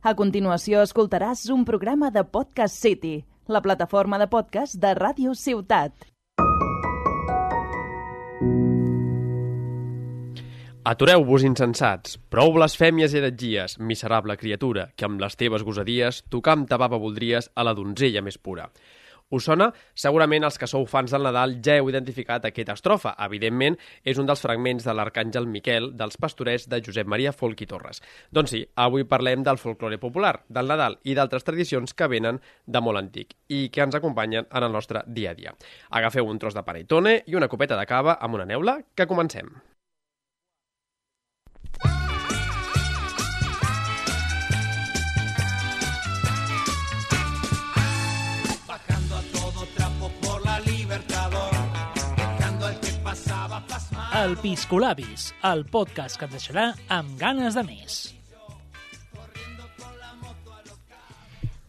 A continuació escoltaràs un programa de Podcast City, la plataforma de podcast de Ràdio Ciutat. Atureu-vos, insensats, prou blasfèmies i heretgies, miserable criatura, que amb les teves gosadies tocar amb ta baba voldries a la donzella més pura. Us sona? Segurament els que sou fans del Nadal ja heu identificat aquesta estrofa. Evidentment, és un dels fragments de l'Arcàngel Miquel dels pastorets de Josep Maria Folk i Torres. Doncs sí, avui parlem del folklore popular, del Nadal i d'altres tradicions que venen de molt antic i que ens acompanyen en el nostre dia a dia. Agafeu un tros de panettone i una copeta de cava amb una neula, que comencem. Bajando El Piscolabis, el podcast que et deixarà amb ganes de més.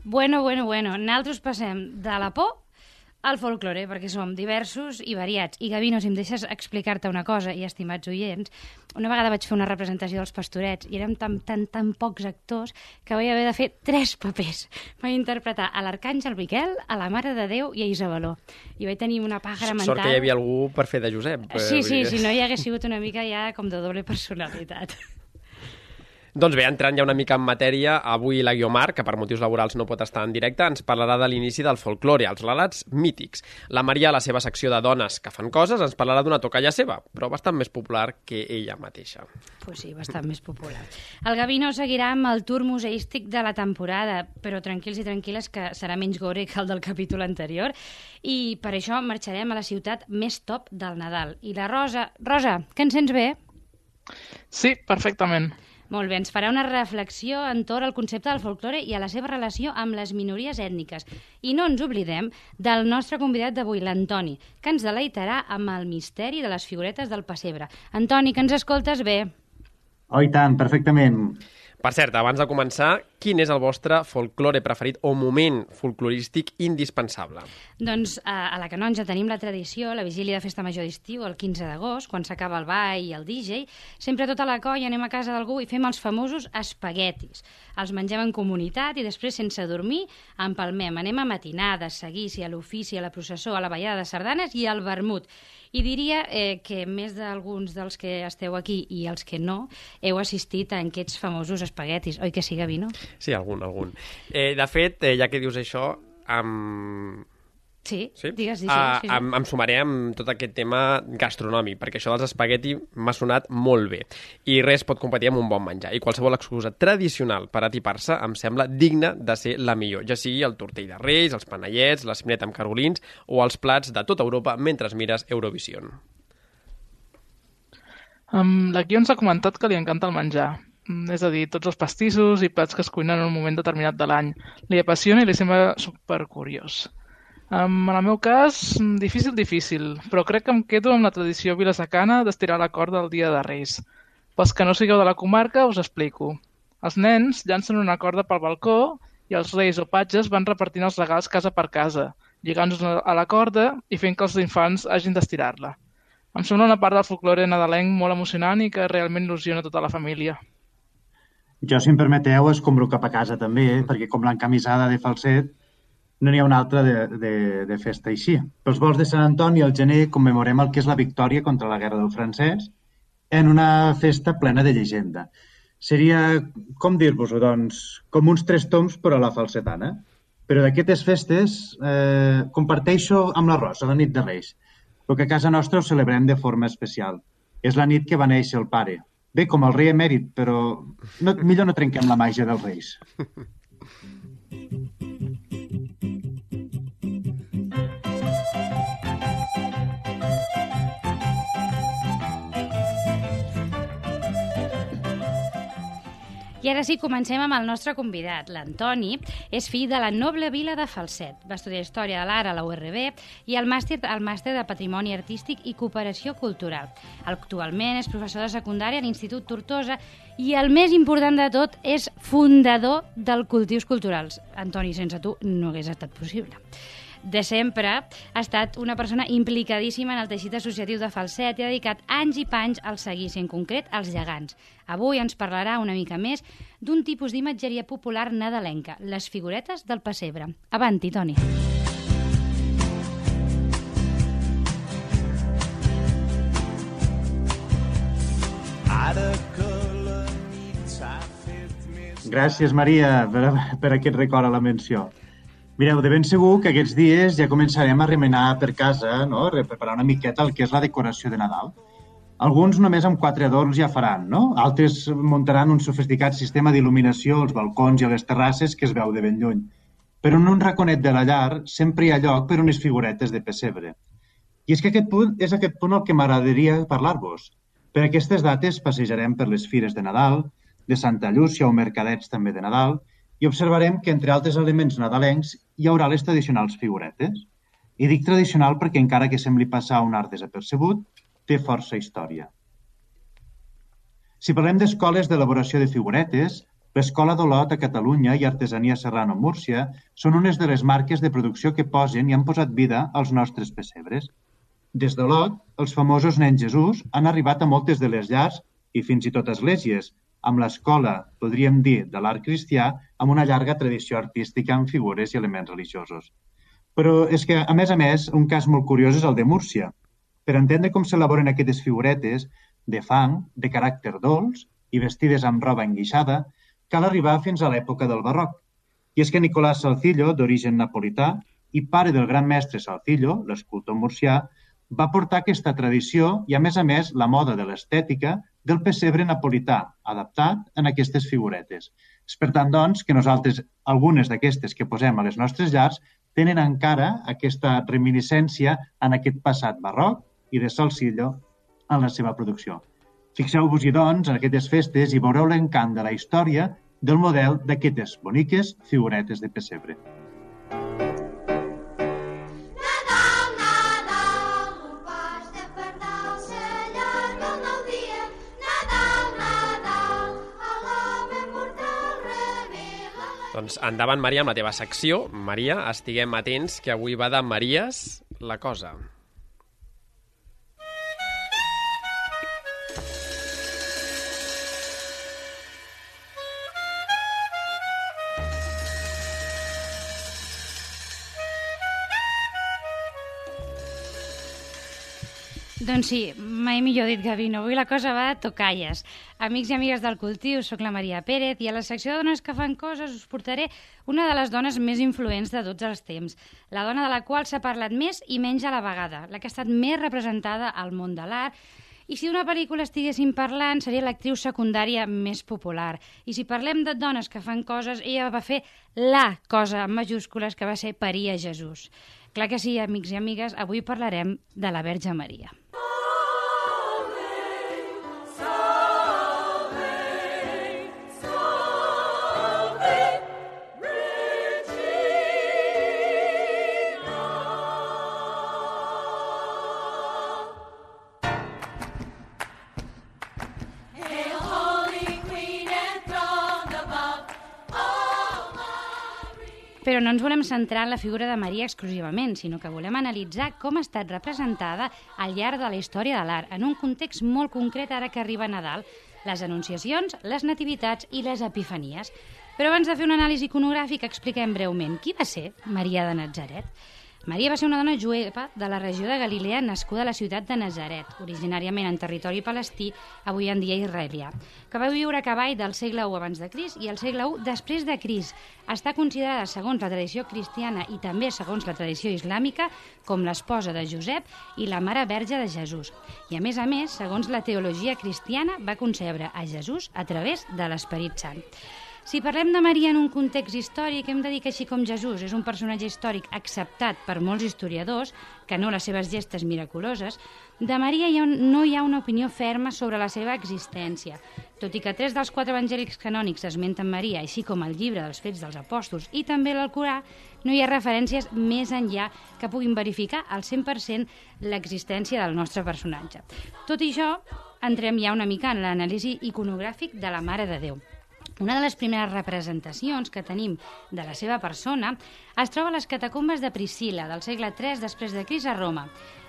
Bueno, bueno, bueno, nosaltres passem de la por al folklore, perquè som diversos i variats. I Gavino, si em deixes explicar-te una cosa, i estimats oients, una vegada vaig fer una representació dels pastorets i érem tan, tan, tan pocs actors que vaig haver de fer tres papers. Vaig interpretar a l'Arcàngel Miquel, a la Mare de Déu i a Isabeló. I vaig tenir una paga mental. Sort que hi havia algú per fer de Josep. eh, Sí, vull sí, si no hi hagués sigut una mica ja com de doble personalitat. Doncs bé, entrant ja una mica en matèria, avui la Guiomar, que per motius laborals no pot estar en directe, ens parlarà de l'inici del folklore, els relats mítics. La Maria, a la seva secció de dones que fan coses, ens parlarà d'una tocalla seva, però bastant més popular que ella mateixa. Pues sí, bastant més popular. El Gavino seguirà amb el tour museístic de la temporada, però tranquils i tranquil·les que serà menys gore que el del capítol anterior. I per això marxarem a la ciutat més top del Nadal. I la Rosa... Rosa, que ens sents bé? Sí, perfectament. Molt bé, ens farà una reflexió entorn al concepte del folklore i a la seva relació amb les minories ètniques. I no ens oblidem del nostre convidat d'avui, l'Antoni, que ens deleitarà amb el misteri de les figuretes del pessebre. Antoni, que ens escoltes bé? Oh, i tant, perfectament. Per cert, abans de començar, quin és el vostre folklore preferit o moment folclorístic indispensable? Doncs a, a la Canonja tenim la tradició, la vigília de festa major d'estiu, el 15 d'agost, quan s'acaba el ball i el DJ, sempre tota la colla anem a casa d'algú i fem els famosos espaguetis. Els mengem en comunitat i després, sense dormir, empalmem. Anem a matinades, seguici, a l'ofici, a la processó, a la ballada de sardanes i al vermut. I diria eh, que més d'alguns dels que esteu aquí i els que no heu assistit a aquests famosos espaguetis, oi que sí, Gavino? Sí, algun, algun. Eh, de fet, eh, ja que dius això, amb... Sí, Sí? digues, sí, sí, Ah, sí, sí. Em, em sumaré amb tot aquest tema gastronòmic, perquè això dels espagueti m'ha sonat molt bé. I res pot competir amb un bon menjar. I qualsevol excusa tradicional per atipar-se em sembla digna de ser la millor, ja sigui el tortell de reis, els panellets, la cimeneta amb carolins o els plats de tota Europa mentre mires Eurovision. Um, la Guió ens ha comentat que li encanta el menjar. Mm, És a dir, tots els pastissos i plats que es cuinen en un moment determinat de l'any. Li apassiona i li sembla supercuriós. Um, en el meu cas, mm, difícil, difícil, però crec que em quedo amb la tradició vilasacana d'estirar la corda el dia de Reis. Pels que no sigueu de la comarca, us explico. Els nens llancen una corda pel balcó i els reis o patges van repartint els regals casa per casa, lligant-los a la corda i fent que els infants hagin d'estirar-la. Em sembla una part del folklore nadalenc molt emocionant i que realment il·lusiona tota la família. Jo, si em permeteu, escombro cap a casa també, eh? perquè com l'encamisada de falset, no n'hi ha una altra de, de, de festa així. Pels vols de Sant Antoni, al gener, commemorem el que és la victòria contra la guerra del francès en una festa plena de llegenda. Seria, com dir-vos-ho, doncs, com uns tres toms però a la falsetana. Però d'aquestes festes eh, comparteixo amb la Rosa, la nit de Reis. El que a casa nostra ho celebrem de forma especial. És la nit que va néixer el pare. Bé, com el rei emèrit, però no, millor no trenquem la màgia dels reis. I ara sí, comencem amb el nostre convidat. L'Antoni és fill de la noble vila de Falset. Va estudiar Història de l'Art a la URB i el màster, el màster de Patrimoni Artístic i Cooperació Cultural. Actualment és professor de secundària a l'Institut Tortosa i el més important de tot és fundador del Cultius Culturals. Antoni, sense tu no hagués estat possible. De sempre, ha estat una persona implicadíssima en el teixit associatiu de Falset i ha dedicat anys i panys al seguici, en concret als gegants. Avui ens parlarà una mica més d'un tipus d'imatgeria popular nadalenca, les figuretes del pessebre. Avanti, Toni. Ara que la nit s'ha fet més... Gràcies, Maria, per, per aquest record a la menció. Mireu, de ben segur que aquests dies ja començarem a remenar per casa, no? a preparar una miqueta el que és la decoració de Nadal. Alguns només amb quatre adorns ja faran, no? Altres muntaran un sofisticat sistema d'il·luminació als balcons i a les terrasses que es veu de ben lluny. Però en un raconet de la llar sempre hi ha lloc per unes figuretes de pessebre. I és que aquest punt és aquest punt el que m'agradaria parlar-vos. Per aquestes dates passejarem per les fires de Nadal, de Santa Llúcia o mercadets també de Nadal, i observarem que, entre altres elements nadalencs, hi haurà les tradicionals figuretes. I dic tradicional perquè, encara que sembli passar un art desapercebut, té força història. Si parlem d'escoles d'elaboració de figuretes, l'Escola d'Olot a Catalunya i Artesania Serrano Múrcia són unes de les marques de producció que posen i han posat vida als nostres pessebres. Des d'Olot, els famosos nens Jesús han arribat a moltes de les llars i fins i tot esglésies, amb l'escola, podríem dir, de l'art cristià, amb una llarga tradició artística amb figures i elements religiosos. Però és que, a més a més, un cas molt curiós és el de Múrcia. Per entendre com s'elaboren aquestes figuretes de fang, de caràcter dolç i vestides amb roba enguixada, cal arribar fins a l'època del barroc. I és que Nicolás Salcillo, d'origen napolità, i pare del gran mestre Salcillo, l'escultor murcià, va portar aquesta tradició i, a més a més, la moda de l'estètica del pessebre napolità, adaptat en aquestes figuretes. És per tant, doncs, que nosaltres, algunes d'aquestes que posem a les nostres llars, tenen encara aquesta reminiscència en aquest passat barroc i de Salcillo en la seva producció. Fixeu-vos-hi, doncs, en aquestes festes i veureu l'encant de la història del model d'aquestes boniques figuretes de pessebre. Nadal, Doncs endavant, Maria, amb la teva secció. Maria, estiguem atents, que avui va de Maries la cosa. Doncs sí, mai millor dit, Gavino. Avui la cosa va a tocalles. Amics i amigues del cultiu, sóc la Maria Pérez i a la secció de dones que fan coses us portaré una de les dones més influents de tots els temps. La dona de la qual s'ha parlat més i menys a la vegada, la que ha estat més representada al món de l'art i si d'una pel·lícula estiguéssim parlant, seria l'actriu secundària més popular. I si parlem de dones que fan coses, ella va fer la cosa amb majúscules que va ser parir a Jesús. Clar que sí, amics i amigues, avui parlarem de la Verge Maria. Hail, No ens volem centrar en la figura de Maria exclusivament, sinó que volem analitzar com ha estat representada al llarg de la història de l'art, en un context molt concret ara que arriba Nadal, les anunciacions, les nativitats i les epifanies. Però abans de fer una anàlisi iconogràfica, expliquem breument qui va ser Maria de Nazaret. Maria va ser una dona jueva de la regió de Galilea nascuda a la ciutat de Nazaret, originàriament en territori palestí, avui en dia israelià, que va viure a cavall del segle I abans de Crist i el segle I després de Crist. Està considerada, segons la tradició cristiana i també segons la tradició islàmica, com l'esposa de Josep i la mare verge de Jesús. I a més a més, segons la teologia cristiana, va concebre a Jesús a través de l'Esperit Sant. Si parlem de Maria en un context històric, hem de dir que així com Jesús és un personatge històric acceptat per molts historiadors, que no les seves gestes miraculoses, de Maria hi ha no hi ha una opinió ferma sobre la seva existència. Tot i que tres dels quatre evangèlics canònics esmenten Maria, així com el llibre dels fets dels apòstols i també l'Alcorà, no hi ha referències més enllà que puguin verificar al 100% l'existència del nostre personatge. Tot i això, entrem ja una mica en l'anàlisi iconogràfic de la Mare de Déu. Una de les primeres representacions que tenim de la seva persona es troba a les catacumbes de Priscila, del segle III després de Cris a Roma.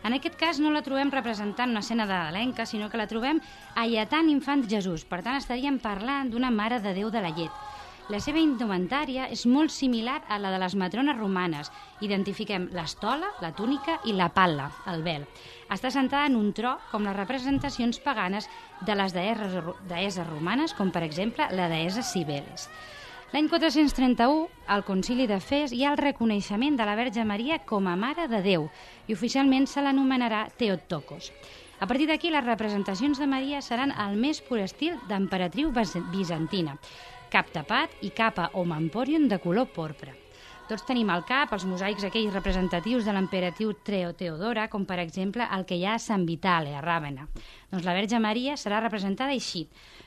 En aquest cas no la trobem representant una escena de l'Elenca, sinó que la trobem alletant infant Jesús. Per tant, estaríem parlant d'una mare de Déu de la llet. La seva indumentària és molt similar a la de les matrones romanes. Identifiquem l'estola, la túnica i la palla, el vel. Està sentada en un tro, com les representacions paganes de les deeses, romanes, com per exemple la deessa Cibeles. L'any 431, al Concili de Fes, hi ha el reconeixement de la Verge Maria com a Mare de Déu i oficialment se l'anomenarà Teotokos. A partir d'aquí, les representacions de Maria seran el més pur estil d'emperatriu bizantina, cap tapat i capa o mamporion de color porpra. Tots tenim al cap els mosaics aquells representatius de l'emperatriu Treo Teodora, com per exemple el que hi ha a Sant Vitale, a Ràvena. Doncs la Verge Maria serà representada així,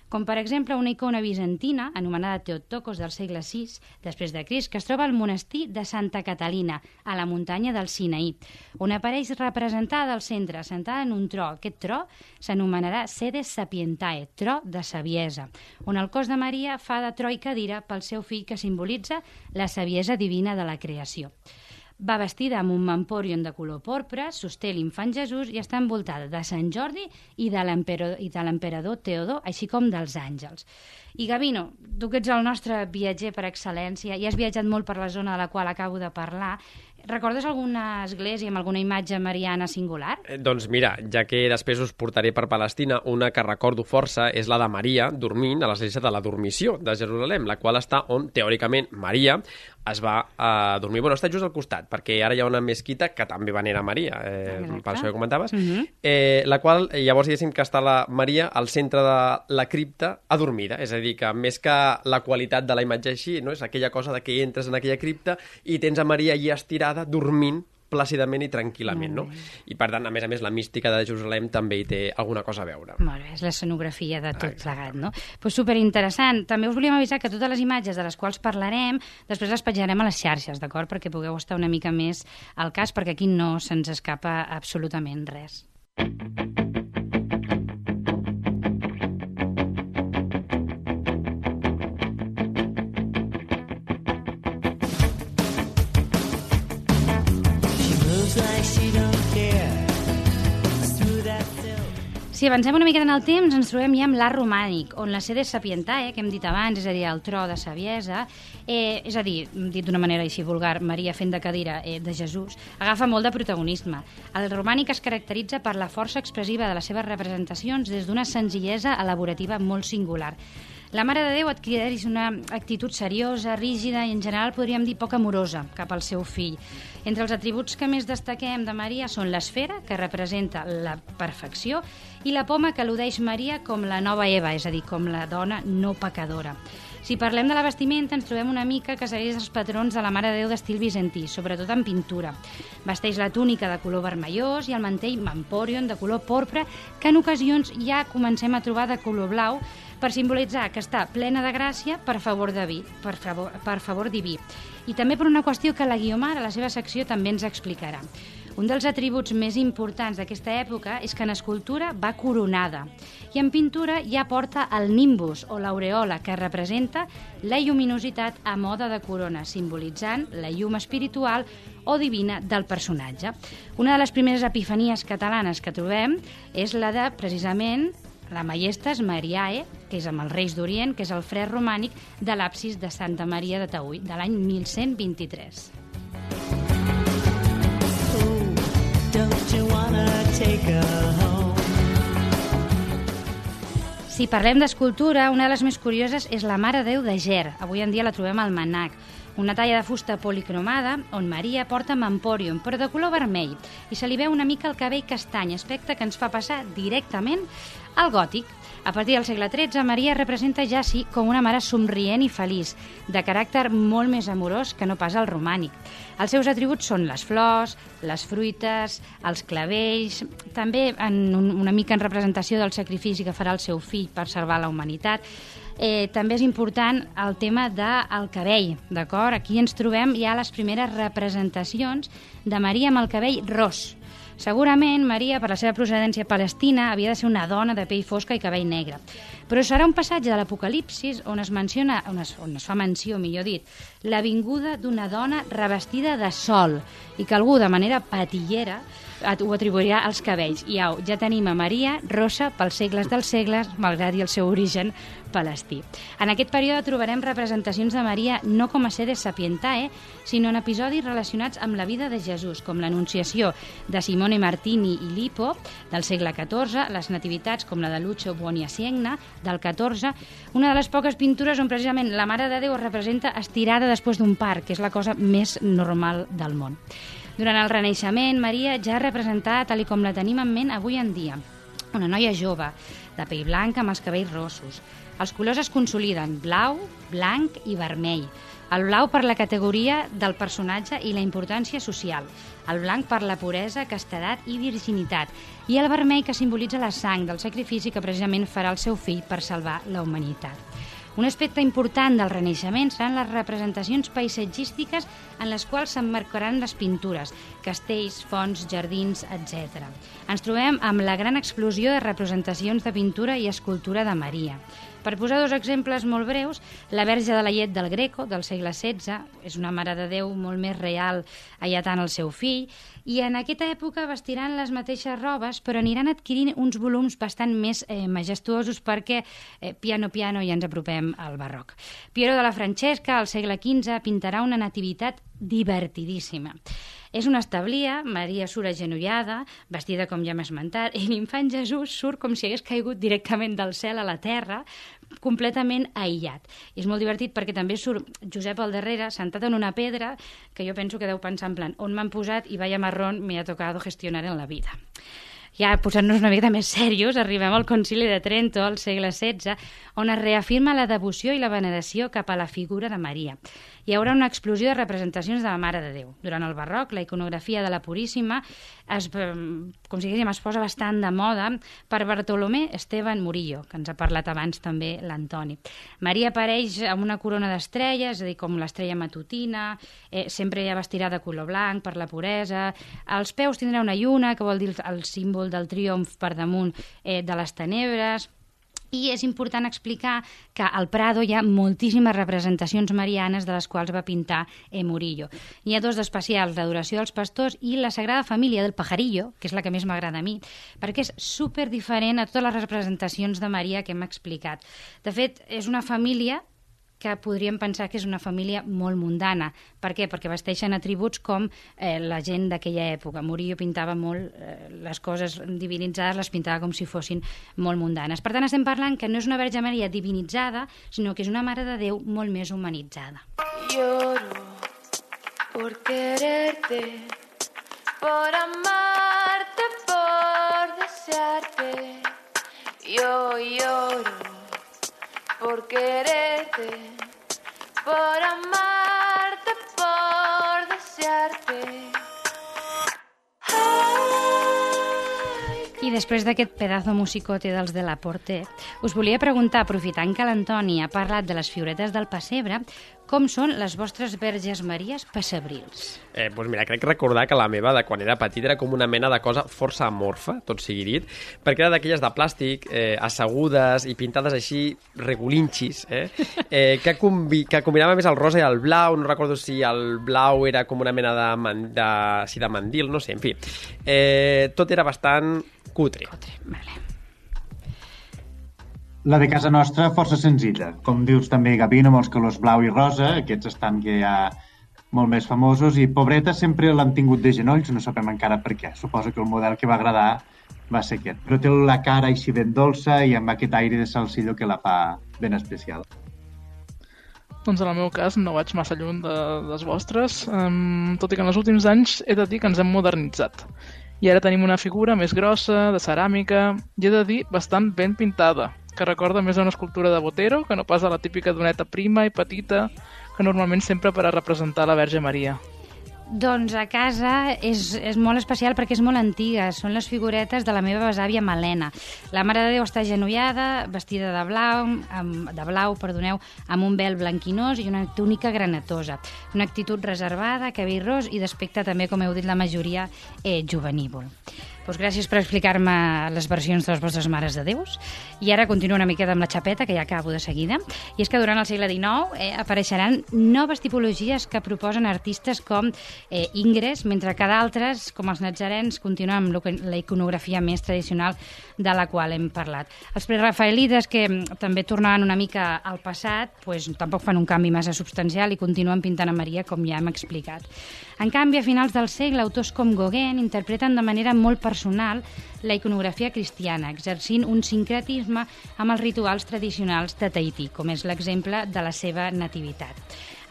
com per exemple una icona bizantina anomenada Teotokos del segle VI després de Crist, que es troba al monestir de Santa Catalina, a la muntanya del Sinaí, on apareix representada al centre, sentada en un tro. Aquest tro s'anomenarà Sede Sapientae, tro de saviesa, on el cos de Maria fa de tro i cadira pel seu fill que simbolitza la saviesa divina de la creació. Va vestida amb un mamporion de color porpra, sosté l'infant Jesús i està envoltada de Sant Jordi i de l'emperador Teodor, així com dels àngels. I Gavino, tu que ets el nostre viatger per excel·lència i has viatjat molt per la zona de la qual acabo de parlar, recordes alguna església amb alguna imatge mariana singular? Eh, Doncs mira, ja que després us portaré per Palestina, una que recordo força és la de Maria dormint a l'església de la Dormició de Jerusalem, la qual està on, teòricament, Maria es va a dormir. Bueno, està just al costat, perquè ara hi ha una mesquita que també venera Maria, eh, Exacte. per això que comentaves, Mhm. eh, la qual, eh, llavors, diguéssim que està la Maria al centre de la cripta adormida, és a dir, que més que la qualitat de la imatge així, no? és aquella cosa de que entres en aquella cripta i tens a Maria allà estirada, dormint plàcidament i tranquil·lament, no? I per tant, a més a més, la mística de Jerusalem també hi té alguna cosa a veure. Molt bé, és l'escenografia de tot plegat, no? Pues superinteressant. També us volíem avisar que totes les imatges de les quals parlarem després les penjarem a les xarxes, d'acord? Perquè pugueu estar una mica més al cas, perquè aquí no se'ns escapa absolutament res. Si avancem una miqueta en el temps, ens trobem ja amb l'art romànic, on la sede sapientae, que hem dit abans, és a dir, el tro de saviesa, eh, és a dir, dit d'una manera així vulgar, Maria fent de cadira eh, de Jesús, agafa molt de protagonisme. El romànic es caracteritza per la força expressiva de les seves representacions des d'una senzillesa elaborativa molt singular. La Mare de Déu adquireix una actitud seriosa, rígida i en general podríem dir poc amorosa cap al seu fill. Entre els atributs que més destaquem de Maria són l'esfera, que representa la perfecció, i la poma que al·ludeix Maria com la nova Eva, és a dir, com la dona no pecadora. Si parlem de la vestimenta, ens trobem una mica que segueix els patrons de la Mare de Déu d'estil bizantí, sobretot en pintura. Vesteix la túnica de color vermellós i el mantell mamporion de color porpra, que en ocasions ja comencem a trobar de color blau, per simbolitzar que està plena de gràcia per favor, de vi, per favor, per favor diví. I també per una qüestió que la Guiomar a la seva secció també ens explicarà. Un dels atributs més importants d'aquesta època és que en escultura va coronada i en pintura ja porta el nimbus o l'aureola que representa la lluminositat a moda de corona, simbolitzant la llum espiritual o divina del personatge. Una de les primeres epifanies catalanes que trobem és la de, precisament, la Majestas Mariae, que és amb els Reis d'Orient, que és el fre romànic de l'absis de Santa Maria de Taüll, de l'any 1123. Si parlem d'escultura, una de les més curioses és la Mare Déu de Ger. Avui en dia la trobem al Manac. Una talla de fusta policromada on Maria porta mampòrium, però de color vermell, i se li veu una mica el cabell castany, aspecte que ens fa passar directament al gòtic. A partir del segle XIII, Maria representa ja sí com una mare somrient i feliç, de caràcter molt més amorós que no pas el romànic. Els seus atributs són les flors, les fruites, els clavells, també en un, una mica en representació del sacrifici que farà el seu fill per salvar la humanitat. Eh, també és important el tema del cabell, d'acord? Aquí ens trobem ja les primeres representacions de Maria amb el cabell ros. Segurament Maria, per la seva procedència palestina, havia de ser una dona de pell fosca i cabell negre. Però serà un passatge de l'Apocalipsis on es menciona, on es, on es fa menció, millor dit, la vinguda d'una dona revestida de sol i que algú de manera patillera at- ho atribuirà als cabells. I au, ja tenim a Maria rossa pels segles dels segles, malgrat i el seu origen palestí. En aquest període trobarem representacions de Maria no com a seres sapientae, sinó en episodis relacionats amb la vida de Jesús, com l'Anunciació de Simone Martini i Lipo, del segle XIV, les nativitats com la de Lucio Buoniasiegna, del XIV, una de les poques pintures on precisament la Mare de Déu es representa estirada després d'un parc, que és la cosa més normal del món. Durant el Renaixement, Maria ja representada tal com la tenim en ment avui en dia. Una noia jove, de pell blanca amb els cabells rossos. Els colors es consoliden blau, blanc i vermell. El blau per la categoria del personatge i la importància social. El blanc per la puresa, castedat i virginitat. I el vermell que simbolitza la sang del sacrifici que precisament farà el seu fill per salvar la humanitat. Un aspecte important del Renaixement seran les representacions paisatgístiques en les quals s'emmarcaran les pintures, castells, fonts, jardins, etc. Ens trobem amb la gran explosió de representacions de pintura i escultura de Maria. Per posar dos exemples molt breus, la Verge de la Llet del Greco, del segle XVI, és una Mare de Déu molt més real alletant el seu fill, i en aquesta època vestiran les mateixes robes, però aniran adquirint uns volums bastant més eh, majestuosos perquè eh, piano piano ja ens apropem al barroc. Piero de la Francesca, al segle XV, pintarà una nativitat divertidíssima. És una establia, Maria surt agenollada, vestida com ja hem esmentat, i l'infant Jesús surt com si hagués caigut directament del cel a la terra, completament aïllat. I és molt divertit perquè també surt Josep al darrere, sentat en una pedra, que jo penso que deu pensar en plan, on m'han posat i vaya marrón me ha tocado gestionar en la vida. Ja posant-nos una mica més serios, arribem al Concili de Trento, al segle XVI, on es reafirma la devoció i la veneració cap a la figura de Maria. Hi haurà una explosió de representacions de la Mare de Déu. Durant el barroc, la iconografia de la Puríssima es, eh, com si diguéssim, es posa bastant de moda per Bartolomé Esteban Murillo, que ens ha parlat abans també l'Antoni. Maria apareix amb una corona d'estrelles, és a dir, com l'estrella matutina, eh, sempre ja vestirà de color blanc per la puresa, als peus tindrà una lluna, que vol dir el, el símbol del triomf per damunt eh, de les tenebres, i és important explicar que al Prado hi ha moltíssimes representacions marianes de les quals va pintar eh, Murillo. Hi ha dos d'especials, l'adoració dels pastors i la Sagrada Família del Pajarillo, que és la que més m'agrada a mi, perquè és super diferent a totes les representacions de Maria que hem explicat. De fet, és una família que podríem pensar que és una família molt mundana. Per què? Perquè vesteixen atributs com eh, la gent d'aquella època. Murillo pintava molt eh, les coses divinitzades, les pintava com si fossin molt mundanes. Per tant, estem parlant que no és una Verge Maria divinitzada, sinó que és una Mare de Déu molt més humanitzada. Lloro por quererte, por amarte, por desearte. Yo lloro por quererte, por amarte, por desearte. I després d'aquest pedazo musicote dels de la Porte, us volia preguntar, aprofitant que l'Antoni ha parlat de les fioretes del pessebre, com són les vostres verges maries pessebrils? Eh, doncs mira, crec recordar que la meva, de quan era petit, era com una mena de cosa força amorfa, tot sigui dit, perquè era d'aquelles de plàstic, eh, assegudes i pintades així regulinxis, eh, eh, que, combi que combinava més el rosa i el blau, no recordo si el blau era com una mena de, man de, sí, de mandil, no sé, en fi. Eh, tot era bastant cutre. Vale. La de casa nostra força senzilla. Com dius també, Gavino, amb els colors blau i rosa, aquests estan que ha molt més famosos, i pobreta sempre l'han tingut de genolls, no sabem encara per què. Suposo que el model que va agradar va ser aquest. Però té la cara així ben dolça i amb aquest aire de salsillo que la fa ben especial. Doncs en el meu cas no vaig massa lluny de, dels vostres, um, tot i que en els últims anys he de dir que ens hem modernitzat. I ara tenim una figura més grossa, de ceràmica, i he de dir bastant ben pintada, que recorda més a una escultura de Botero que no pas a la típica doneta prima i petita que normalment sempre per a representar la Verge Maria. Doncs a casa és, és molt especial perquè és molt antiga. Són les figuretes de la meva besàvia Malena. La Mare de Déu està agenollada, vestida de blau, amb, de blau perdoneu, amb un vel blanquinós i una túnica granatosa. Una actitud reservada, cabell ros i d'aspecte també, com heu dit la majoria, eh, juvenívol. Doncs gràcies per explicar-me les versions de les vostres mares de Déus. I ara continuo una miqueta amb la xapeta, que ja acabo de seguida. I és que durant el segle XIX eh, apareixeran noves tipologies que proposen artistes com eh, Ingres, mentre que d'altres, com els natzarens, continuen amb la iconografia més tradicional de la qual hem parlat. Els prerafaelites, que mm, també tornaven una mica al passat, pues, tampoc fan un canvi massa substancial i continuen pintant a Maria, com ja hem explicat. En canvi, a finals del segle, autors com Gauguin interpreten de manera molt personal la iconografia cristiana, exercint un sincretisme amb els rituals tradicionals de Tahití, com és l'exemple de la seva nativitat.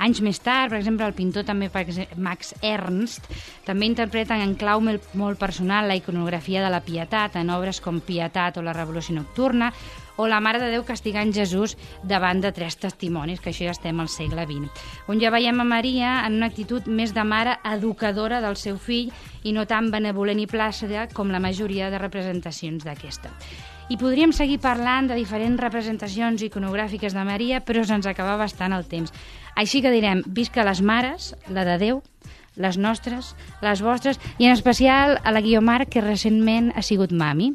Anys més tard, per exemple, el pintor també Max Ernst també interpreta en clau molt personal la iconografia de la pietat en obres com Pietat o la Revolució Nocturna o la Mare de Déu castigant Jesús davant de tres testimonis, que això ja estem al segle XX, on ja veiem a Maria en una actitud més de mare educadora del seu fill i no tan benevolent i plàcida com la majoria de representacions d'aquesta. I podríem seguir parlant de diferents representacions iconogràfiques de Maria, però se'ns acaba bastant el temps. Així que direm, visca les mares, la de Déu, les nostres, les vostres, i en especial a la Guiomar, que recentment ha sigut mami.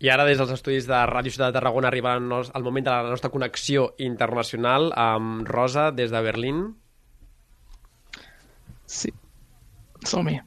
I ara, des dels estudis de Ràdio Ciutat de Tarragona, arriba el moment de la nostra connexió internacional amb Rosa, des de Berlín. Sí. Som-hi.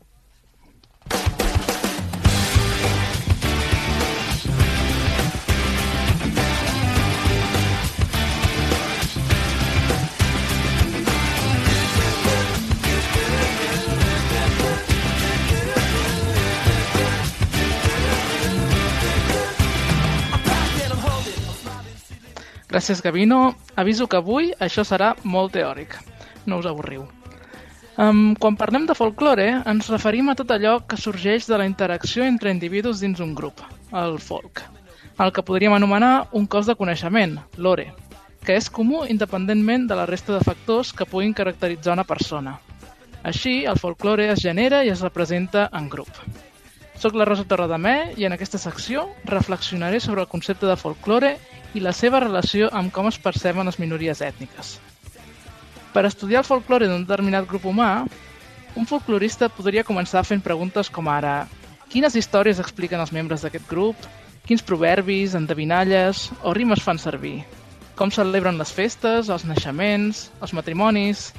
Gràcies, Gavino. Aviso que avui això serà molt teòric. No us avorriu. Um, quan parlem de folklore, ens referim a tot allò que sorgeix de la interacció entre individus dins un grup, el folk. El que podríem anomenar un cos de coneixement, l'ore, que és comú independentment de la resta de factors que puguin caracteritzar una persona. Així, el folklore es genera i es representa en grup. Soc la Rosa Torredemé i en aquesta secció reflexionaré sobre el concepte de folklore i la seva relació amb com es perceben les minories ètniques. Per estudiar el folklore d'un determinat grup humà, un folclorista podria començar fent preguntes com ara quines històries expliquen els membres d'aquest grup, quins proverbis, endevinalles o rimes fan servir, com celebren les festes, els naixements, els matrimonis...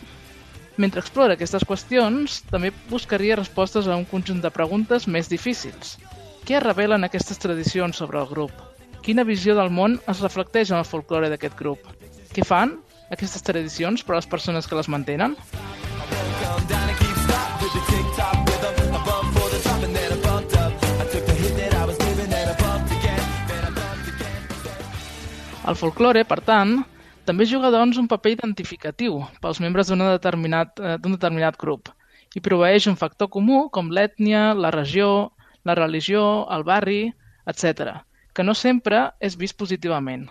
Mentre explora aquestes qüestions, també buscaria respostes a un conjunt de preguntes més difícils. Què revelen aquestes tradicions sobre el grup? Quina visió del món es reflecteix en el folklore d'aquest grup? Què fan aquestes tradicions per a les persones que les mantenen? El folklore, per tant, també juga doncs un paper identificatiu pels membres d'un determinat, eh, d'un determinat grup i proveeix un factor comú com l'ètnia, la regió, la religió, el barri, etc., que no sempre és vist positivament.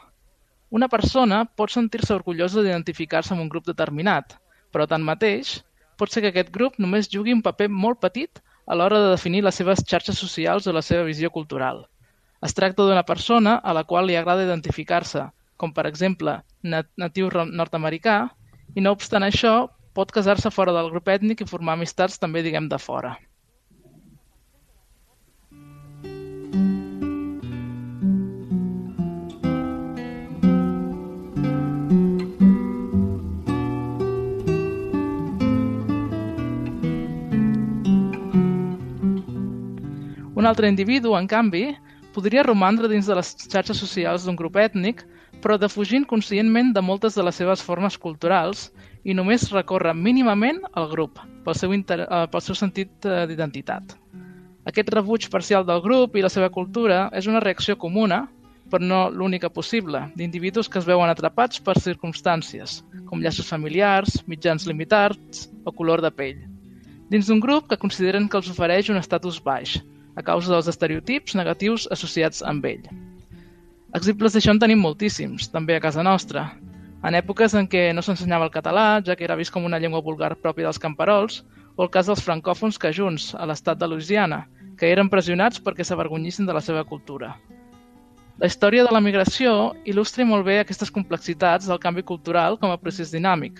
Una persona pot sentir-se orgullosa d'identificar-se amb un grup determinat, però tanmateix pot ser que aquest grup només jugui un paper molt petit a l'hora de definir les seves xarxes socials o la seva visió cultural. Es tracta d'una persona a la qual li agrada identificar-se, com per exemple nat natiu nord-americà, i no obstant això pot casar-se fora del grup ètnic i formar amistats també diguem de fora. Un altre individu, en canvi, podria romandre dins de les xarxes socials d'un grup ètnic, però defugint conscientment de moltes de les seves formes culturals i només recorre mínimament al grup, pel seu, inter... eh, pel seu sentit eh, d'identitat. Aquest rebuig parcial del grup i la seva cultura és una reacció comuna, però no l'única possible, d'individus que es veuen atrapats per circumstàncies, com llaços familiars, mitjans limitats o color de pell. Dins d'un grup que consideren que els ofereix un estatus baix, a causa dels estereotips negatius associats amb ell. Exemples d'això en tenim moltíssims, també a casa nostra. En èpoques en què no s'ensenyava el català, ja que era vist com una llengua vulgar pròpia dels camperols, o el cas dels francòfons cajuns, a l'estat de Louisiana, que eren pressionats perquè s'avergonyissin de la seva cultura. La història de la migració il·lustra molt bé aquestes complexitats del canvi cultural com a procés dinàmic.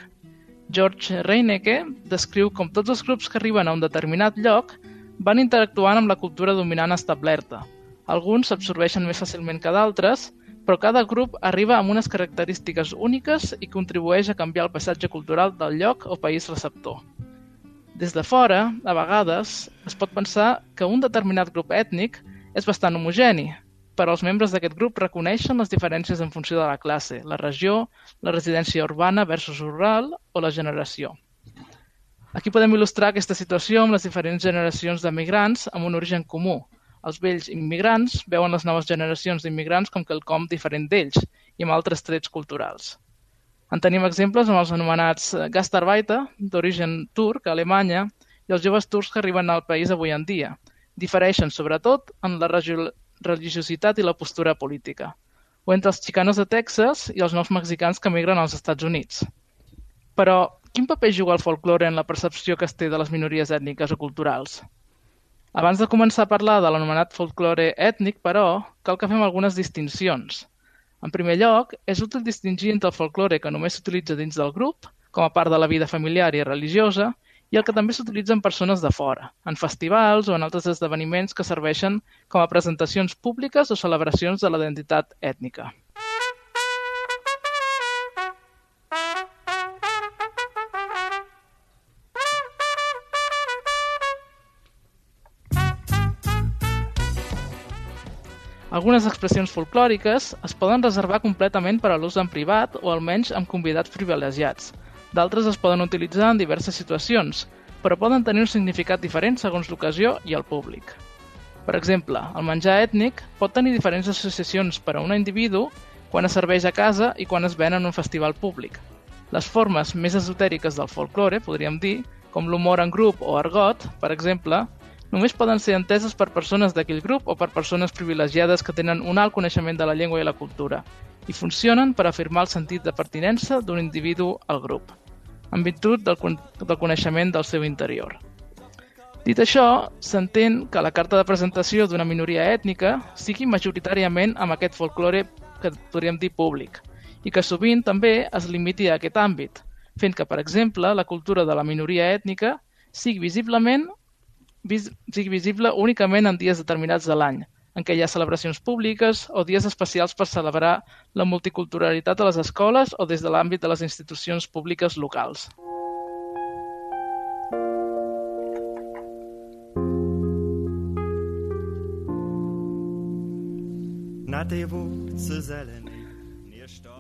George Reinecke descriu com tots els grups que arriben a un determinat lloc van interactuant amb la cultura dominant establerta. Alguns s'absorbeixen més fàcilment que d'altres, però cada grup arriba amb unes característiques úniques i contribueix a canviar el passatge cultural del lloc o país receptor. Des de fora, a vegades, es pot pensar que un determinat grup ètnic és bastant homogeni, però els membres d'aquest grup reconeixen les diferències en funció de la classe, la regió, la residència urbana versus rural o la generació. Aquí podem il·lustrar aquesta situació amb les diferents generacions de migrants amb un origen comú. Els vells immigrants veuen les noves generacions d'immigrants com quelcom diferent d'ells i amb altres trets culturals. En tenim exemples amb els anomenats eh, Gastarbeiter, d'origen turc, a Alemanya, i els joves turcs que arriben al país avui en dia. Difereixen, sobretot, en la religiositat i la postura política. O entre els xicanos de Texas i els nous mexicans que migren als Estats Units. Però, quin paper juga el folklore en la percepció que es té de les minories ètniques o culturals? Abans de començar a parlar de l'anomenat folklore ètnic, però, cal que fem algunes distincions. En primer lloc, és útil distingir entre el folklore que només s'utilitza dins del grup, com a part de la vida familiar i religiosa, i el que també s'utilitza en persones de fora, en festivals o en altres esdeveniments que serveixen com a presentacions públiques o celebracions de la identitat ètnica. Algunes expressions folclòriques es poden reservar completament per a l'ús en privat o almenys amb convidats privilegiats. D'altres es poden utilitzar en diverses situacions, però poden tenir un significat diferent segons l'ocasió i el públic. Per exemple, el menjar ètnic pot tenir diferents associacions per a un individu quan es serveix a casa i quan es ven en un festival públic. Les formes més esotèriques del folklore, podríem dir, com l'humor en grup o argot, per exemple, només poden ser enteses per persones d'aquell grup o per persones privilegiades que tenen un alt coneixement de la llengua i la cultura i funcionen per afirmar el sentit de pertinença d'un individu al grup, en virtut del, con del coneixement del seu interior. Dit això, s'entén que la carta de presentació d'una minoria ètnica sigui majoritàriament amb aquest folklore que podríem dir públic, i que sovint també es limiti a aquest àmbit, fent que, per exemple, la cultura de la minoria ètnica sigui visiblement visible únicament en dies determinats de l'any, en què hi ha celebracions públiques o dies especials per celebrar la multiculturalitat a les escoles o des de l'àmbit de les institucions públiques locals.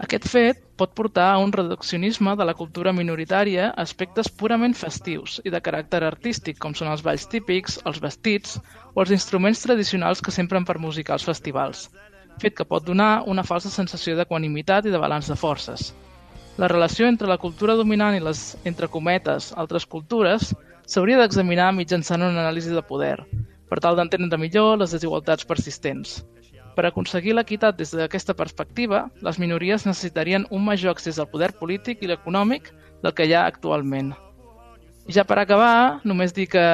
Aquest fet pot portar a un reduccionisme de la cultura minoritària a aspectes purament festius i de caràcter artístic, com són els balls típics, els vestits o els instruments tradicionals que s'empren per musicar els festivals, fet que pot donar una falsa sensació d'equanimitat i de balanç de forces. La relació entre la cultura dominant i les, entre cometes, altres cultures s'hauria d'examinar mitjançant una anàlisi de poder, per tal d'entendre millor les desigualtats persistents. Per aconseguir l'equitat des d'aquesta perspectiva, les minories necessitarien un major accés al poder polític i l'econòmic del que hi ha actualment. I ja per acabar, només dir que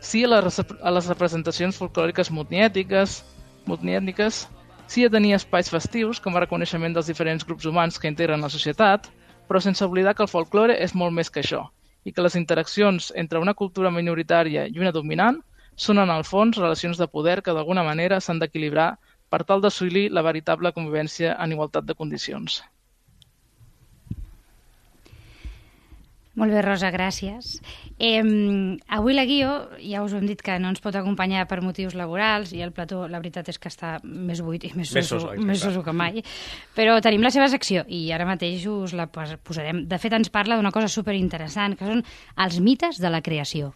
sí a les, a les representacions folclòriques multiètniques, multiètniques, sí a tenir espais festius com a reconeixement dels diferents grups humans que integren la societat, però sense oblidar que el folklore és molt més que això i que les interaccions entre una cultura minoritària i una dominant són en el fons relacions de poder que d'alguna manera s'han d'equilibrar per tal d'assolir la veritable convivència en igualtat de condicions. Molt bé, Rosa, gràcies. Eh, avui la Guio, ja us ho hem dit que no ens pot acompanyar per motius laborals i el plató, la veritat és que està més buit i més, Més soso, més soso que mai. Però tenim la seva secció i ara mateix us la pos- posarem. De fet, ens parla d'una cosa superinteressant, que són els mites de la creació.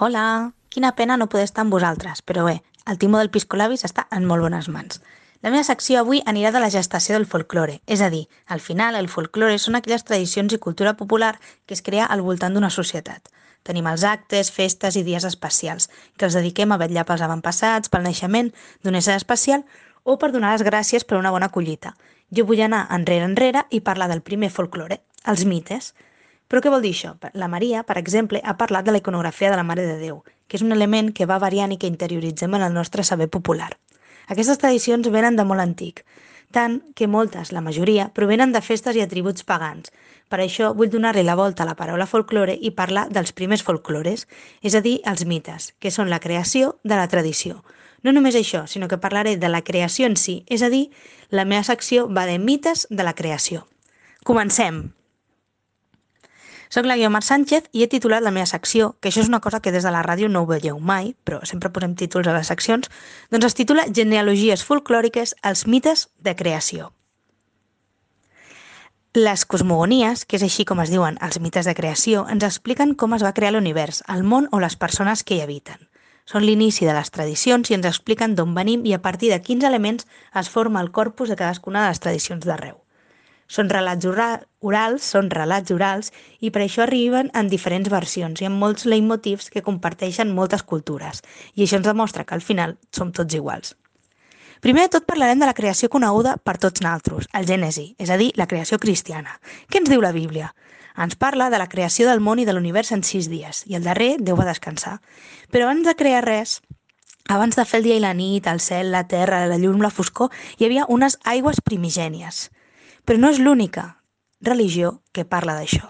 Hola, quina pena no poder estar amb vosaltres, però bé, el timó del Piscolabis està en molt bones mans. La meva secció avui anirà de la gestació del folklore, és a dir, al final el folklore són aquelles tradicions i cultura popular que es crea al voltant d'una societat. Tenim els actes, festes i dies especials, que els dediquem a vetllar pels avantpassats, pel naixement d'un ésser especial o per donar les gràcies per una bona collita. Jo vull anar enrere enrere i parlar del primer folklore, els mites. Però què vol dir això? La Maria, per exemple, ha parlat de la iconografia de la Mare de Déu, que és un element que va variant i que interioritzem en el nostre saber popular. Aquestes tradicions venen de molt antic, tant que moltes, la majoria, provenen de festes i atributs pagans. Per això vull donar-li la volta a la paraula folklore i parlar dels primers folklores, és a dir, els mites, que són la creació de la tradició. No només això, sinó que parlaré de la creació en si, és a dir, la meva secció va de mites de la creació. Comencem! Soc la Guiomar Sánchez i he titulat la meva secció, que això és una cosa que des de la ràdio no ho veieu mai, però sempre posem títols a les seccions, doncs es titula Genealogies folclòriques als mites de creació. Les cosmogonies, que és així com es diuen els mites de creació, ens expliquen com es va crear l'univers, el món o les persones que hi habiten. Són l'inici de les tradicions i ens expliquen d'on venim i a partir de quins elements es forma el corpus de cadascuna de les tradicions d'arreu. Són relats ora- orals, són relats orals i per això arriben en diferents versions i amb molts leitmotivs que comparteixen moltes cultures. I això ens demostra que al final som tots iguals. Primer de tot parlarem de la creació coneguda per tots naltros, el Gènesi, és a dir, la creació cristiana. Què ens diu la Bíblia? Ens parla de la creació del món i de l'univers en sis dies, i el darrer Déu va descansar. Però abans de crear res, abans de fer el dia i la nit, el cel, la terra, la llum, la foscor, hi havia unes aigües primigènies. Però no és l'única religió que parla d'això.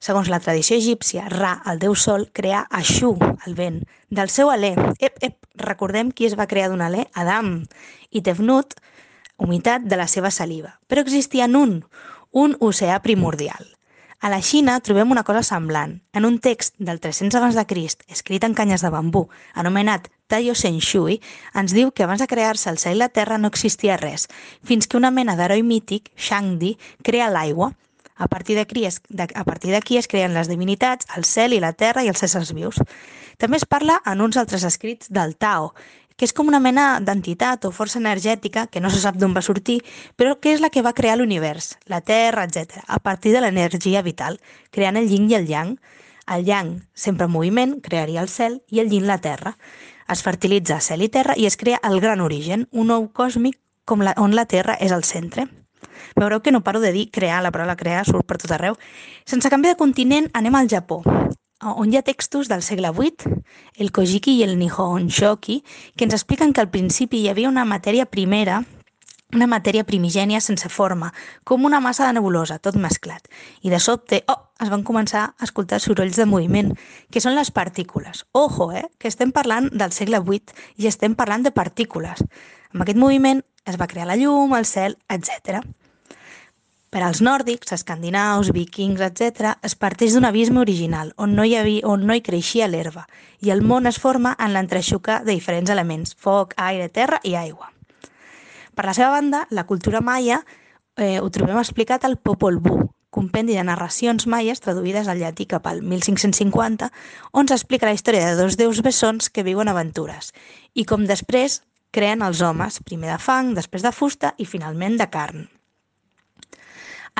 Segons la tradició egípcia, Ra, el déu sol, creà Aixú, el vent, del seu alè. Ep, ep, recordem qui es va crear d'un alè? Adam. I Tefnut, humitat de la seva saliva. Però existia un, un oceà primordial. A la Xina trobem una cosa semblant. En un text del 300 abans de Crist, escrit en canyes de bambú, anomenat Taiyo Shen Shui, ens diu que abans de crear-se el cel i la terra no existia res, fins que una mena d'heroi mític, Shangdi, crea l'aigua. A partir d'aquí es, a partir d'aquí es creen les divinitats, el cel i la terra i els éssers vius. També es parla en uns altres escrits del Tao, que és com una mena d'entitat o força energètica que no se sap d'on va sortir, però que és la que va crear l'univers, la Terra, etc., a partir de l'energia vital, creant el yin i el yang. El yang, sempre en moviment, crearia el cel i el yin la terra. Es fertilitza cel i terra i es crea el gran origen, un ou còsmic com la, on la terra és el centre. Veureu que no paro de dir crear, la paraula crear surt per tot arreu. Sense canviar de continent, anem al Japó, on hi ha textos del segle VIII, el Kojiki i el Nihon Shoki, que ens expliquen que al principi hi havia una matèria primera, una matèria primigènia sense forma, com una massa de nebulosa, tot mesclat. I de sobte, oh, es van començar a escoltar sorolls de moviment, que són les partícules. Ojo, eh, que estem parlant del segle VIII i estem parlant de partícules. Amb aquest moviment es va crear la llum, el cel, etc. Per als nòrdics, escandinaus, vikings, etc., es parteix d'un abisme original, on no hi, havia, on no hi creixia l'herba, i el món es forma en l'entreixucar de diferents elements, foc, aire, terra i aigua. Per la seva banda, la cultura maia eh, ho trobem explicat al Popol Vuh, compendi de narracions maies traduïdes al llatí cap al 1550, on s'explica la història de dos déus bessons que viuen aventures, i com després creen els homes, primer de fang, després de fusta i finalment de carn.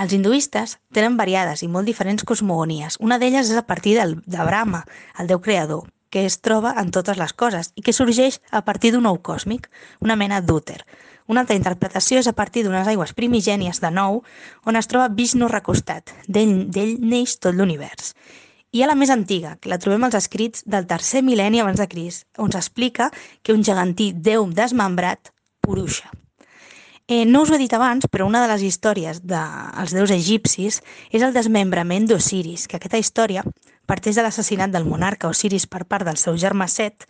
Els hinduistes tenen variades i molt diferents cosmogonies. Una d'elles és a partir del, de Brahma, el déu creador, que es troba en totes les coses i que sorgeix a partir d'un ou còsmic, una mena d'úter. Una altra interpretació és a partir d'unes aigües primigènies de nou, on es troba Vishnu recostat. D'ell neix tot l'univers. I ha la més antiga, que la trobem als escrits del tercer mil·lenni abans de Crist, on s'explica que un gegantí déu desmembrat, Purusha. Eh, no us ho he dit abans, però una de les històries dels déus egipcis és el desmembrament d'Osiris, que aquesta història parteix de l'assassinat del monarca Osiris per part del seu germà Set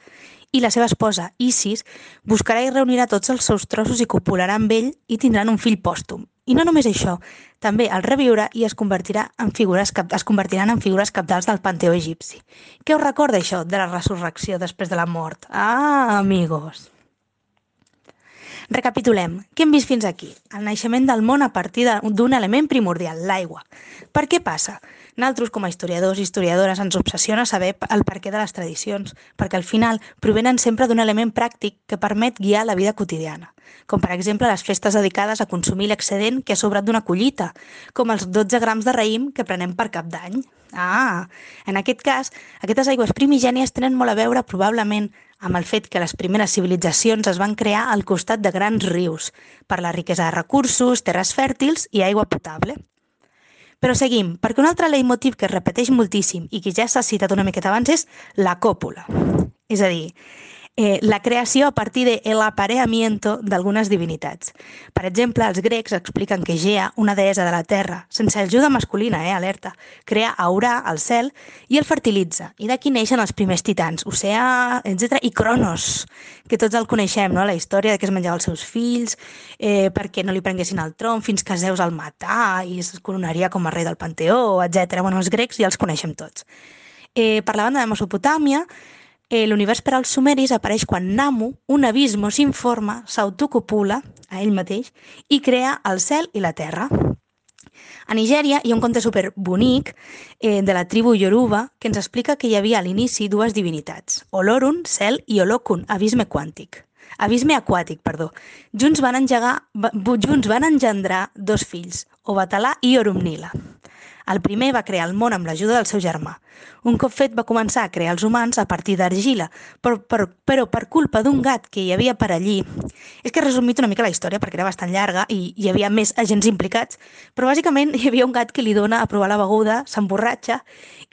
i la seva esposa, Isis, buscarà i reunirà tots els seus trossos i copularà amb ell i tindran un fill pòstum. I no només això, també el reviurà i es, convertirà en figures es convertiran en figures capdals del panteó egipci. Què us recorda això de la resurrecció després de la mort? Ah, amigos! Recapitulem. Què hem vist fins aquí? El naixement del món a partir d'un element primordial, l'aigua. Per què passa? Nosaltres, com a historiadors i historiadores, ens obsessiona saber el perquè de les tradicions, perquè al final provenen sempre d'un element pràctic que permet guiar la vida quotidiana, com per exemple les festes dedicades a consumir l'excedent que ha sobrat d'una collita, com els 12 grams de raïm que prenem per cap d'any. Ah, en aquest cas, aquestes aigües primigènies tenen molt a veure probablement amb el fet que les primeres civilitzacions es van crear al costat de grans rius, per la riquesa de recursos, terres fèrtils i aigua potable. Però seguim, perquè un altre leitmotiv que es repeteix moltíssim i que ja s'ha citat una miqueta abans és la còpula. És a dir, eh, la creació a partir de el apareamiento d'algunes divinitats. Per exemple, els grecs expliquen que Gea, una deessa de la terra, sense ajuda masculina, eh, alerta, crea Aurà, al cel, i el fertilitza. I d'aquí neixen els primers titans, Oceà, etc i Cronos, que tots el coneixem, no? la història de que es menjava els seus fills, eh, perquè no li prenguessin el tron fins que Zeus el matà i es coronaria com a rei del Panteó, etc. Bueno, els grecs ja els coneixem tots. Eh, per la banda de Mesopotàmia, eh, l'univers per als sumeris apareix quan Namu, un abismo sin forma, s'autocopula a ell mateix i crea el cel i la terra. A Nigèria hi ha un conte super bonic eh, de la tribu Yoruba que ens explica que hi havia a l'inici dues divinitats, Olorun, cel, i Olokun, abisme quàntic. Abisme aquàtic, perdó. Junts van, engegar, junts van engendrar dos fills, Obatalà i Orumnila. El primer va crear el món amb l'ajuda del seu germà. Un cop fet va començar a crear els humans a partir d'argila, però, però, però per culpa d'un gat que hi havia per allí... És que he resumit una mica la història perquè era bastant llarga i hi havia més agents implicats, però bàsicament hi havia un gat que li dona a provar la beguda, s'emborratxa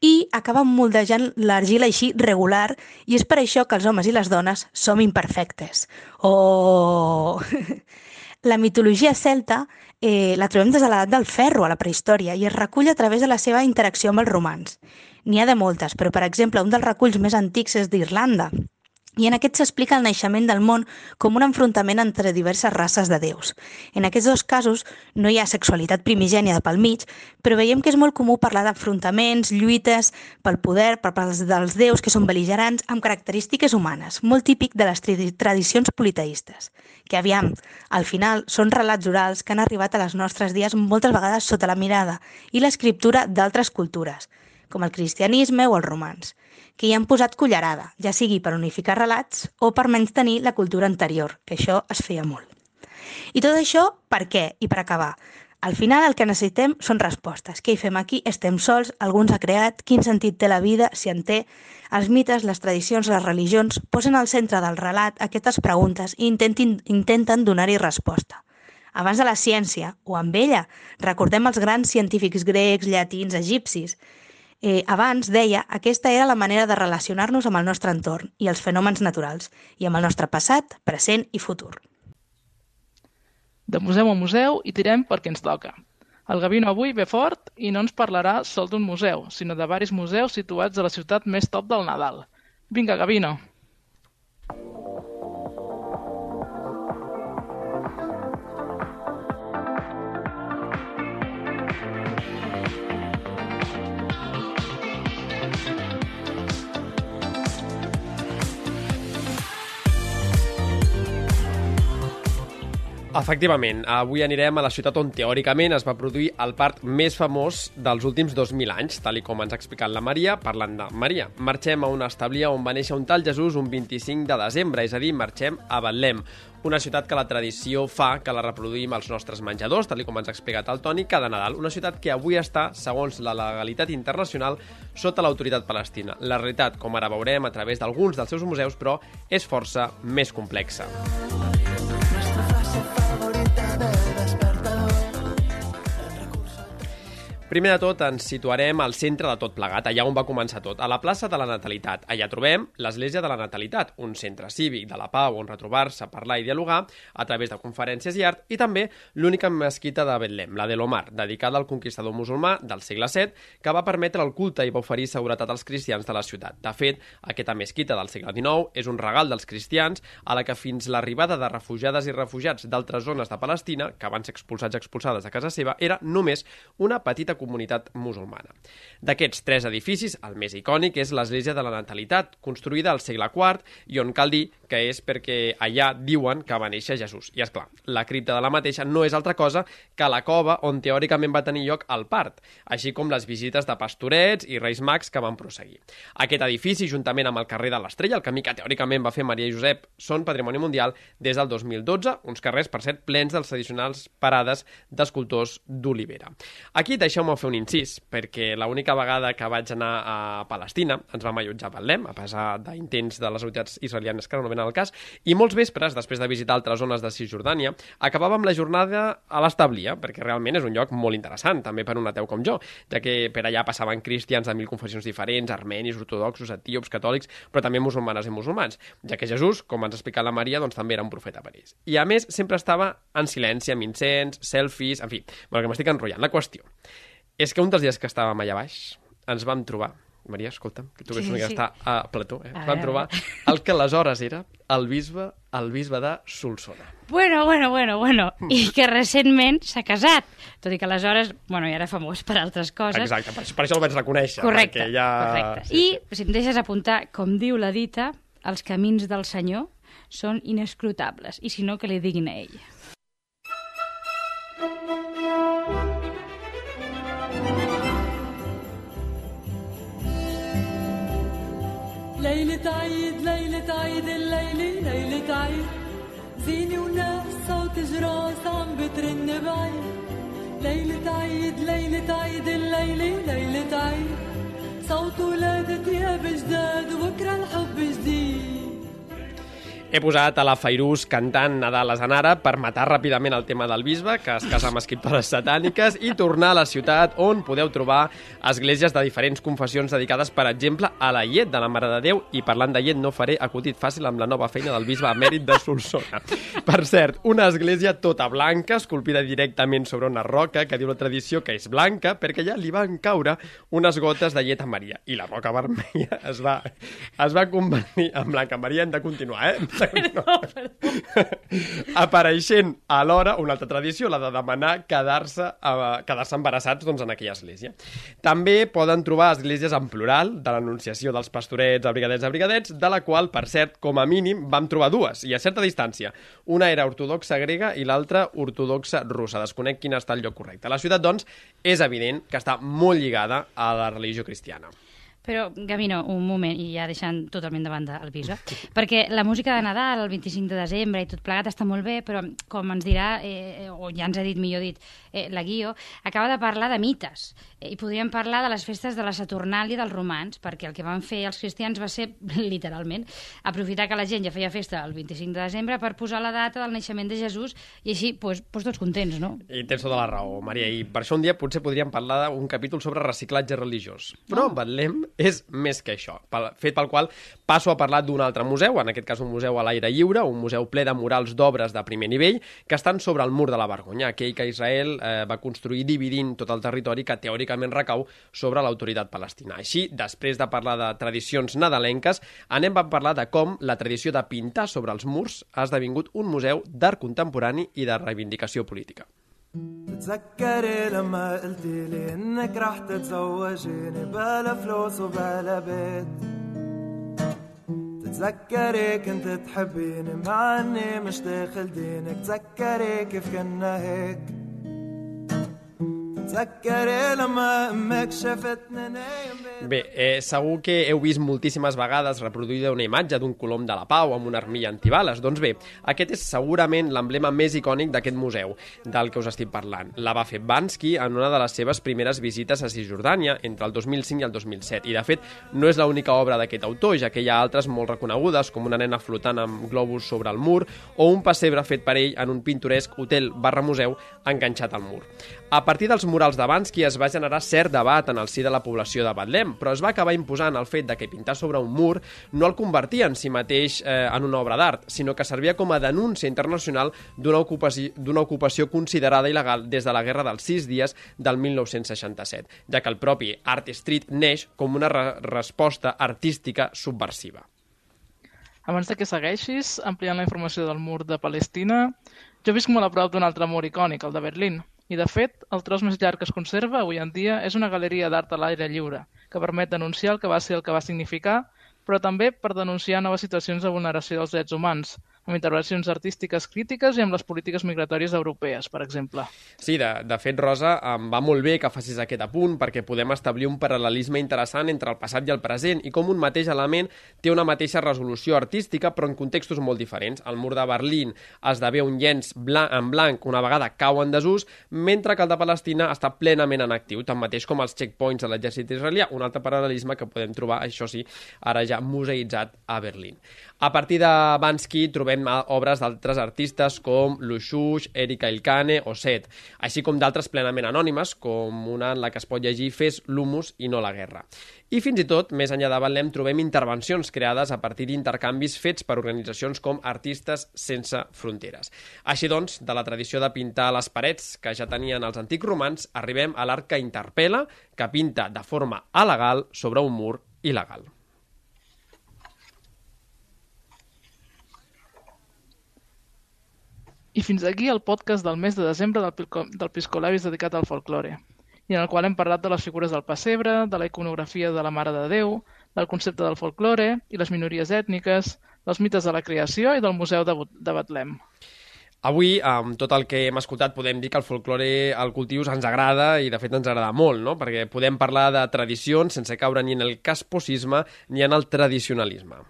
i acaba moldejant l'argila així regular i és per això que els homes i les dones som imperfectes. Oh! La mitologia celta eh, la trobem des de l'edat del ferro, a la prehistòria, i es recull a través de la seva interacció amb els romans. N'hi ha de moltes, però, per exemple, un dels reculls més antics és d'Irlanda, i en aquest s'explica el naixement del món com un enfrontament entre diverses races de déus. En aquests dos casos no hi ha sexualitat primigènia de pel mig, però veiem que és molt comú parlar d'enfrontaments, lluites pel poder, per part dels déus que són beligerants, amb característiques humanes, molt típic de les tradicions politeistes, que aviam, al final són relats orals que han arribat a les nostres dies moltes vegades sota la mirada i l'escriptura d'altres cultures, com el cristianisme o els romans que hi han posat cullerada, ja sigui per unificar relats o per menys tenir la cultura anterior, que això es feia molt. I tot això, per què? I per acabar. Al final el que necessitem són respostes. Què hi fem aquí? Estem sols? Algú ens ha creat? Quin sentit té la vida? Si en té? Els mites, les tradicions, les religions posen al centre del relat aquestes preguntes i intentin, intenten donar-hi resposta. Abans de la ciència, o amb ella, recordem els grans científics grecs, llatins, egipcis, Eh, abans, deia, aquesta era la manera de relacionar-nos amb el nostre entorn i els fenòmens naturals, i amb el nostre passat, present i futur. De museu a museu i tirem perquè ens toca. El Gavino avui ve fort i no ens parlarà sol d'un museu, sinó de varis museus situats a la ciutat més top del Nadal. Vinga, Gavino! Efectivament, avui anirem a la ciutat on teòricament es va produir el part més famós dels últims 2.000 anys, tal i com ens ha explicat la Maria, parlant de Maria. Marxem a una establia on va néixer un tal Jesús un 25 de desembre, és a dir, marxem a Betlem, una ciutat que la tradició fa que la reproduïm als nostres menjadors, tal com ens ha explicat el Toni, cada Nadal. Una ciutat que avui està, segons la legalitat internacional, sota l'autoritat palestina. La realitat, com ara veurem a través d'alguns dels seus museus, però és força més complexa. Primer de tot, ens situarem al centre de tot plegat, allà on va començar tot, a la plaça de la Natalitat. Allà trobem l'Església de la Natalitat, un centre cívic de la pau on retrobar-se, parlar i dialogar a través de conferències i art, i també l'única mesquita de Betlem, la de l'Omar, dedicada al conquistador musulmà del segle VII, que va permetre el culte i va oferir seguretat als cristians de la ciutat. De fet, aquesta mesquita del segle XIX és un regal dels cristians a la que fins l'arribada de refugiades i refugiats d'altres zones de Palestina, que van ser expulsats i expulsades de casa seva, era només una petita comunitat musulmana. D'aquests tres edificis, el més icònic és l'Església de la Natalitat, construïda al segle IV i on cal dir que és perquè allà diuen que va néixer Jesús. I és clar, la cripta de la mateixa no és altra cosa que la cova on teòricament va tenir lloc el part, així com les visites de pastorets i reis mags que van prosseguir. Aquest edifici, juntament amb el carrer de l'Estrella, el camí que teòricament va fer Maria i Josep, són patrimoni mundial des del 2012, uns carrers, per cert, plens dels tradicionals parades d'escultors d'Olivera. Aquí deixeu-me fer un incís, perquè l'única vegada que vaig anar a Palestina ens vam allotjar a Betlem, a pesar d'intents de les autoritats israelianes que no venen al cas, i molts vespres, després de visitar altres zones de Cisjordània, acabàvem la jornada a l'establia, perquè realment és un lloc molt interessant, també per un ateu com jo, ja que per allà passaven cristians de mil confessions diferents, armenis, ortodoxos, etíops, catòlics, però també musulmanes i musulmans, ja que Jesús, com ens ha explicat la Maria, doncs també era un profeta per ells. I a més, sempre estava en silenci, amb incens, selfies, en fi, bueno, que m'estic enrotllant. La qüestió és que un dels dies que estàvem allà baix ens vam trobar Maria, escolta'm, que tu Sí, sí, sí, que sí. està a Plató, eh? Ens vam trobar el que aleshores era el bisbe, el bisbe de Solsona. Bueno, bueno, bueno, bueno. I que recentment s'ha casat. Tot i que aleshores, bueno, ja era famós per altres coses. Exacte, per, per això el vaig reconèixer. Correcte, ja... correcte. I, si em deixes apuntar, com diu la dita, els camins del Senyor són inescrutables. I si no, que li diguin a ell. ليلة عيد ليلة عيد الليلة ليلة عيد زينة وناس صوت جراس عم بترن بعيد. ليلة عيد ليلة عيد الليلة ليلة عيد صوت ولادة ثياب جداد وبكرة الحب جديد. He posat a la Fairús cantant Nadal a Zanara per matar ràpidament el tema del bisbe, que es casa amb escriptores satàniques, i tornar a la ciutat on podeu trobar esglésies de diferents confessions dedicades, per exemple, a la llet de la Mare de Déu, i parlant de llet no faré acudit fàcil amb la nova feina del bisbe emèrit de Solsona. Per cert, una església tota blanca, esculpida directament sobre una roca, que diu la tradició que és blanca, perquè ja li van caure unes gotes de llet a Maria, i la roca vermella es va, es va convertir en blanca. Maria, hem de continuar, eh? Perdó, perdó. Apareixent alhora una altra tradició, la de demanar quedar-se uh, quedar embarassats doncs, en aquella església. També poden trobar esglésies en plural, de l'anunciació dels pastorets a brigadets a brigadets, de la qual, per cert, com a mínim, vam trobar dues, i a certa distància. Una era ortodoxa grega i l'altra ortodoxa russa. Desconec quin està el lloc correcte. La ciutat, doncs, és evident que està molt lligada a la religió cristiana. Però, Gavino, un moment, i ja deixant totalment de banda el bisbe, perquè la música de Nadal, el 25 de desembre i tot plegat està molt bé, però com ens dirà, eh, o ja ens ha dit, millor dit, eh, la Guio, acaba de parlar de mites. Eh, I podríem parlar de les festes de la Saturnàlia dels romans, perquè el que van fer els cristians va ser, literalment, aprofitar que la gent ja feia festa el 25 de desembre per posar la data del naixement de Jesús i així, doncs, pues, tots contents, no? I tens tota la raó, Maria, i per això un dia potser podríem parlar d'un capítol sobre reciclatge religiós. Però oh. Betlem és més que això, pel, fet pel qual passo a parlar d'un altre museu, en aquest cas un museu a l'aire lliure, un museu ple de murals d'obres de primer nivell, que estan sobre el mur de la Vergonya, aquell que Israel eh, va construir dividint tot el territori que teòricament recau sobre l'autoritat palestina. Així, després de parlar de tradicions nadalenques, anem a parlar de com la tradició de pintar sobre els murs ha esdevingut un museu d'art contemporani i de reivindicació política. تتذكري لما قلتي لي إنك رح تتزوجيني بلا فلوس وبلا بيت؟ تتذكري كنت تحبيني مع إني مش داخل دينك تذكري كيف كنا هيك؟ Bé, eh, segur que heu vist moltíssimes vegades reproduïda una imatge d'un colom de la pau amb una armilla antibales. Doncs bé, aquest és segurament l'emblema més icònic d'aquest museu del que us estic parlant. La va fer Bansky en una de les seves primeres visites a Cisjordània entre el 2005 i el 2007. I, de fet, no és l'única obra d'aquest autor, ja que hi ha altres molt reconegudes, com una nena flotant amb globus sobre el mur o un pessebre fet per ell en un pintoresc hotel barra museu enganxat al mur. A partir dels murals de Bansky es va generar cert debat en el si de la població de Betlem, però es va acabar imposant el fet de que pintar sobre un mur no el convertia en si mateix eh, en una obra d'art, sinó que servia com a denúncia internacional d'una ocupació, ocupació considerada il·legal des de la Guerra dels Sis Dies del 1967, ja que el propi Art Street neix com una re resposta artística subversiva. Abans de que segueixis, ampliant la informació del mur de Palestina, jo visc molt a prop d'un altre mur icònic, el de Berlín. I, de fet, el tros més llarg que es conserva avui en dia és una galeria d'art a l'aire lliure, que permet denunciar el que va ser el que va significar, però també per denunciar noves situacions de vulneració dels drets humans, amb intervencions artístiques crítiques i amb les polítiques migratòries europees, per exemple. Sí, de, de fet, Rosa, em va molt bé que facis aquest apunt perquè podem establir un paral·lelisme interessant entre el passat i el present i com un mateix element té una mateixa resolució artística però en contextos molt diferents. El mur de Berlín esdevé un llenç blanc, en blanc una vegada cau en desús, mentre que el de Palestina està plenament en actiu, tanmateix com els checkpoints de l'exèrcit israelià, un altre paral·lelisme que podem trobar, això sí, ara ja museïtzat a Berlín. A partir de Bansky trobem obres d'altres artistes com Luxuix, Erika Ilkane o Set, així com d'altres plenament anònimes, com una en la que es pot llegir Fes l'humus i no la guerra. I fins i tot, més enllà de Betlem, trobem intervencions creades a partir d'intercanvis fets per organitzacions com Artistes Sense Fronteres. Així doncs, de la tradició de pintar les parets que ja tenien els antics romans, arribem a l'art que interpel·la, que pinta de forma alegal sobre un mur il·legal. I fins aquí el podcast del mes de desembre del, del Piscolabis dedicat al folklore, i en el qual hem parlat de les figures del pessebre, de la iconografia de la Mare de Déu, del concepte del folklore i les minories ètniques, dels mites de la creació i del Museu de, de Betlem. Avui, amb tot el que hem escoltat, podem dir que el folklore, el cultius, ens agrada i, de fet, ens agrada molt, no? Perquè podem parlar de tradicions sense caure ni en el casposisme ni en el tradicionalisme.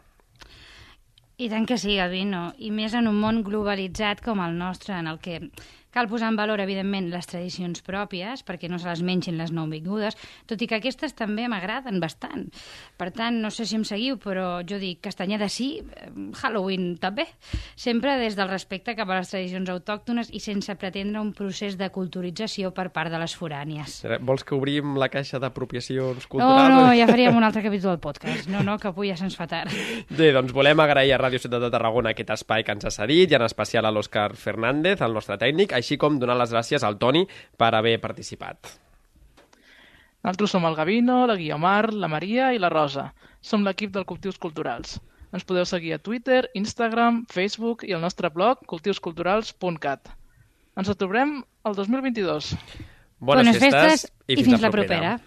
I tant que sí, Gavino, i més en un món globalitzat com el nostre, en el que cal posar en valor, evidentment, les tradicions pròpies, perquè no se les mengin les nouvingudes, tot i que aquestes també m'agraden bastant. Per tant, no sé si em seguiu, però jo dic Castanyeda sí, eh, Halloween també. Sempre des del respecte cap a les tradicions autòctones i sense pretendre un procés de culturització per part de les forànies. Vols que obrim la caixa d'apropiacions No, culturals? no, ja faríem un altre capítol del podcast. No, no, que avui ja se'ns fa tard. Bé, doncs volem agrair a Ràdio Ciutat de Tarragona aquest espai que ens ha cedit i en especial a l'Òscar Fernández, el nostre tècnic, així com donar les gràcies al Toni per haver participat. Nosaltres som el Gavino, la Guiomar, la Maria i la Rosa. Som l'equip del Cultius Culturals. Ens podeu seguir a Twitter, Instagram, Facebook i al nostre blog cultiusculturals.cat. Ens retrobarem el 2022. Bones, Bones festes i i fins la propera.